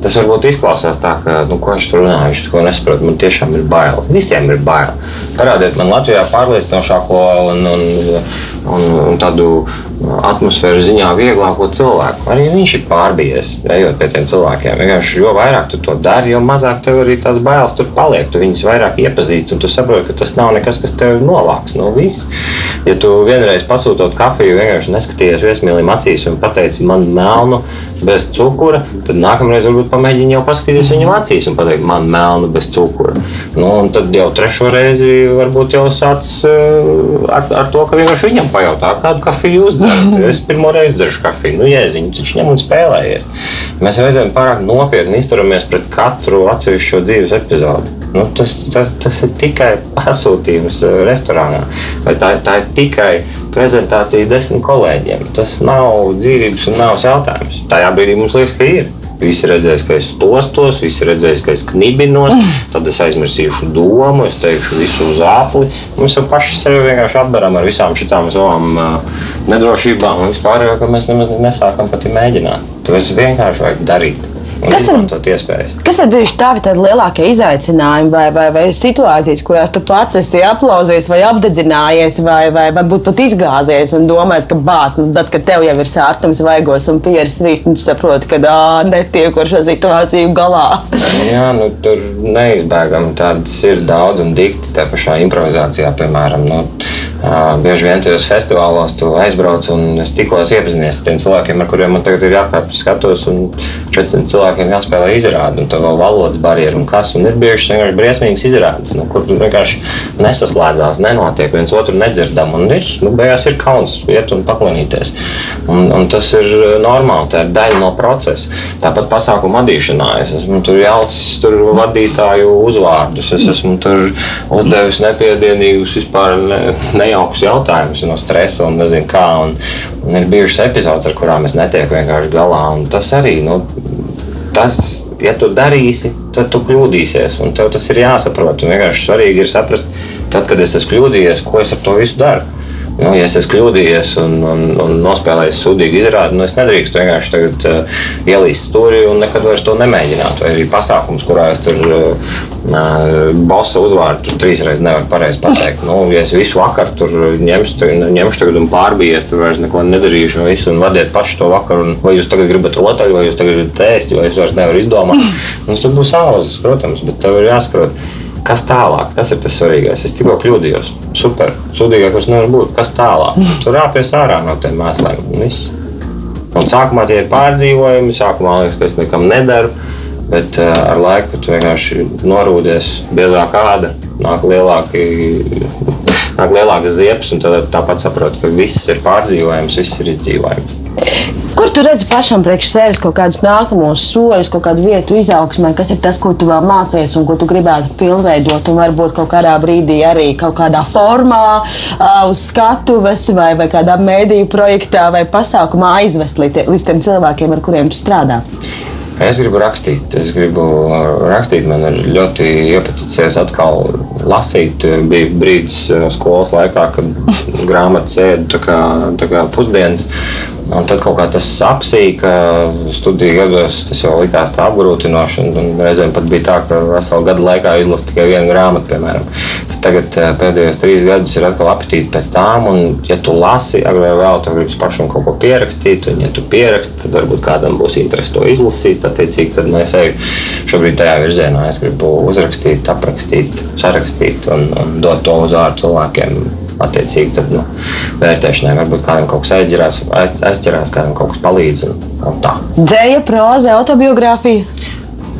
Tas varbūt izklausās tā, ka, nu, ko viņš tur runā, viņš to nesaprot. Man tiešām ir bail. Visiem ir bail. Parādiet man Latvijā pārliecinošāko un, un, un, un tādu atmosfēras ziņā vieglāko cilvēku. Arī viņš ir pārbies, ejot pie tiem cilvēkiem. Vienkārši, jo vairāk tu to dari, jo mazāk tev arī tās bailes tur paliek. Tu viņus vairāk iepazīsti, un tu saproti, ka tas nav nekas, kas tev novāks no viss. Ja tu vienreiz pasūtot kafiju, vienkārši neskatījies viesmīlim acīs un pateici man melnu bez cukura, tad nākamreiz varbūt pamēģini jau paskatīties viņam acīs un pateikt man melnu bez cukura. Nu, tad jau trešo reizi varbūt jau sāc uh, ar, ar to, ka vienkārši viņam pajautā, kādu kafiju jūs dzerat. (laughs) Es pirmo reizi dzeršu kafiju, nu jēziņu, taču ņem un spēlējies. Mēs reizēm pārāk nopietni izturamies pret katru atsevišķo dzīves epizodu. Nu, tas, tas, tas ir tikai pasūtījums eh, restorānā, vai tā, tā ir tikai prezentācija desmit kolēģiem. Tas nav dzīvības un nāves jautājums. Tajā brīdī mums liekas, ka ir. Visi redzēs, ka es tostos, visi redzēs, ka es knibinos, (laughs) tad es aizmirsīšu domu, es teikšu visu uz apli. Mēs jau paši sevi vienkārši apberam ar visām šīm savām uh, nedrošībām un vispār, ka mēs nemaz nesākam pat mēģināt. Tāpēc vienkārši vajag darīt. Kas ir, kas ir bijuši tavi lielākie izaicinājumi vai, vai, vai situācijas, kurās tu pats esi aplausies vai apdedzinājies, vai, vai varbūt pat izgāzies un domājis, ka bāz, nu, tad, kad tev jau ir sārtums, vaigos un pieres rīst, tu saproti, ka netiek ar šo situāciju galā? (laughs) Jā, nu, tur neizbēgami tādas ir daudz un dikti. Tā pašā improvizācijā, piemēram, nu, bieži vien tajos festivālos tu aizbrauc un es tikko iepazinies ar tiem cilvēkiem, ar kuriem man tagad ir jākāpjas skatos, un 400 cilvēki cilvēkiem jāspēlē izrādi, un tā vēl valodas barjera un kas. Un ir bijušas vienkārši briesmīgas izrādes, nu, kur vienkārši nesaslēdzās, nenotiek, viens otru nedzirdam. Un ir, nu, beigās ir kauns iet un paklanīties. Un, un tas ir normāli, tā ir daļa no procesa. Tāpat pasākuma vadīšanā es esmu tur jaucis tur vadītāju uzvārdus, es esmu tur uzdevis nepiedienīgus, vispār ne, nejaukus jautājumus no stresa un nezinu kā. Un, un ir bijušas epizodes, ar kurām es netieku vienkārši galā. Tas arī nu, tas, ja tu darīsi, tad tu kļūdīsies. Un tev tas ir jāsaprot. Un vienkārši svarīgi ir saprast, tad, kad es esmu kļūdījies, ko es ar to visu daru. Nu, ja es esmu kļūdījies un, un, un nospēlējis sūdīgi izrādi, nu es nedrīkstu vienkārši tagad, uh, ielīst stūri un nekad vairs to nemēģināt. Vai arī pasākums, kurā es tur uh, bosa uzvārdu tur trīs reizes nevaru pareizi pateikt. Nu, ja es visu vakaru tur ņemšu, ņemšu tagad un pārbījies, tad vairs neko nedarīšu visu, un vadiet pašu to vakaru. Un, vai jūs tagad gribat rotaļu, vai jūs tagad gribat ēst, vai es vairs nevaru izdomāt. Un (laughs) tas būs auzas, protams, bet tev ir jāsaprot Kas tālāk? Tas ir tas svarīgais. Es tikko kļūdījos. Super. Sūdīgākais nevar būt. Kas tālāk? (laughs) Tur rāpjas ārā no tiem mēsliem. Un, sākumā tie ir pārdzīvojumi. Sākumā liekas, ka es nekam nedaru. Bet uh, ar laiku tu vienkārši norūdies, biezāk kāda, nāk lielāki. (laughs) Nāk lielākas ziepes, un tad tāpat saproti, ka viss ir pārdzīvojams, viss ir izdzīvojams. Kur tu redzi pašam priekš sevis kaut kādus nākamos soļus, kaut kādu vietu izaugsmē, kas ir tas, ko tu vēl mācies un ko tu gribētu pilnveidot, un varbūt kaut kādā brīdī arī kaut kādā formā, uz skatuves vai, vai kādā mēdīju projektā vai pasākumā aizvest līdz, tiem cilvēkiem, ar kuriem tu strādā? Es gribu rakstīt, es gribu rakstīt. Man ļoti iepaticies atkal lasīt. Bija brīdis skolas laikā, kad (laughs) grāmatas ēda tā kā, tā kā pusdienas. Un tad kaut kā tas apsīka, studiju gados tas jau likās tā apgrūtinoši. Reizēm pat bija tā, ka veselu gadu laikā izlasu tikai vienu grāmatu, piemēram. Tagad eh, pēdējos trīs gadus ir atkal apetīti pēc tām. Un, ja tu lasi, agrāk vai vēl, tu gribi pašam kaut ko pierakstīt. Un, ja tu pieraksti, tad varbūt kādam būs interesi to izlasīt. Attiecīgi, tad es eju šobrīd tajā virzienā. Es gribu uzrakstīt, aprakstīt, sarakstīt un, un dot to uz ārā cilvēkiem attiecīgi tad, nu, vērtēšanai varbūt kādam kaut kas aizķerās, aiz, aizķerās kādam kaut kas palīdz. Un, un. Dzēja, proza, autobiogrāfija.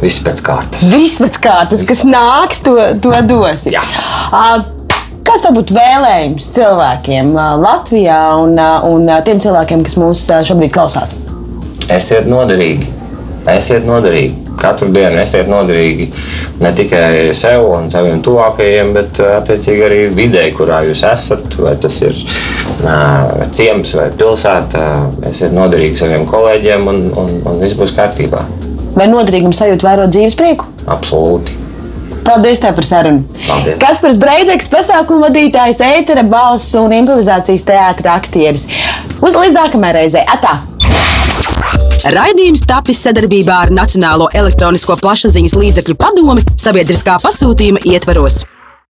Viss pēc kārtas. Viss pēc kārtas, Viss. kas nāks, to, to. Uh, Kāds tev būtu vēlējums cilvēkiem Latvijā un, un tiem cilvēkiem, kas mūs šobrīd klausās? Esiet noderīgi. Esiet noderīgi katru dienu esiet noderīgi ne tikai sev un saviem tuvākajiem, bet attiecīgi arī vidē, kurā jūs esat. Vai tas ir uh, ciems vai pilsēta, esiet noderīgi saviem kolēģiem un, un, un viss būs kārtībā. Vai noderīgums sajūt vērot dzīves prieku? Absolūti. Paldies par sarunu. Paldies. Kaspars Breideks, pasākumu vadītājs, ētera balss un improvizācijas teātris aktieris. Uz līdz nākamajai reizei. Atā! Raidījums tapis sadarbībā ar Nacionālo elektronisko plašsaziņas līdzekļu padomi sabiedriskā pasūtījuma ietvaros.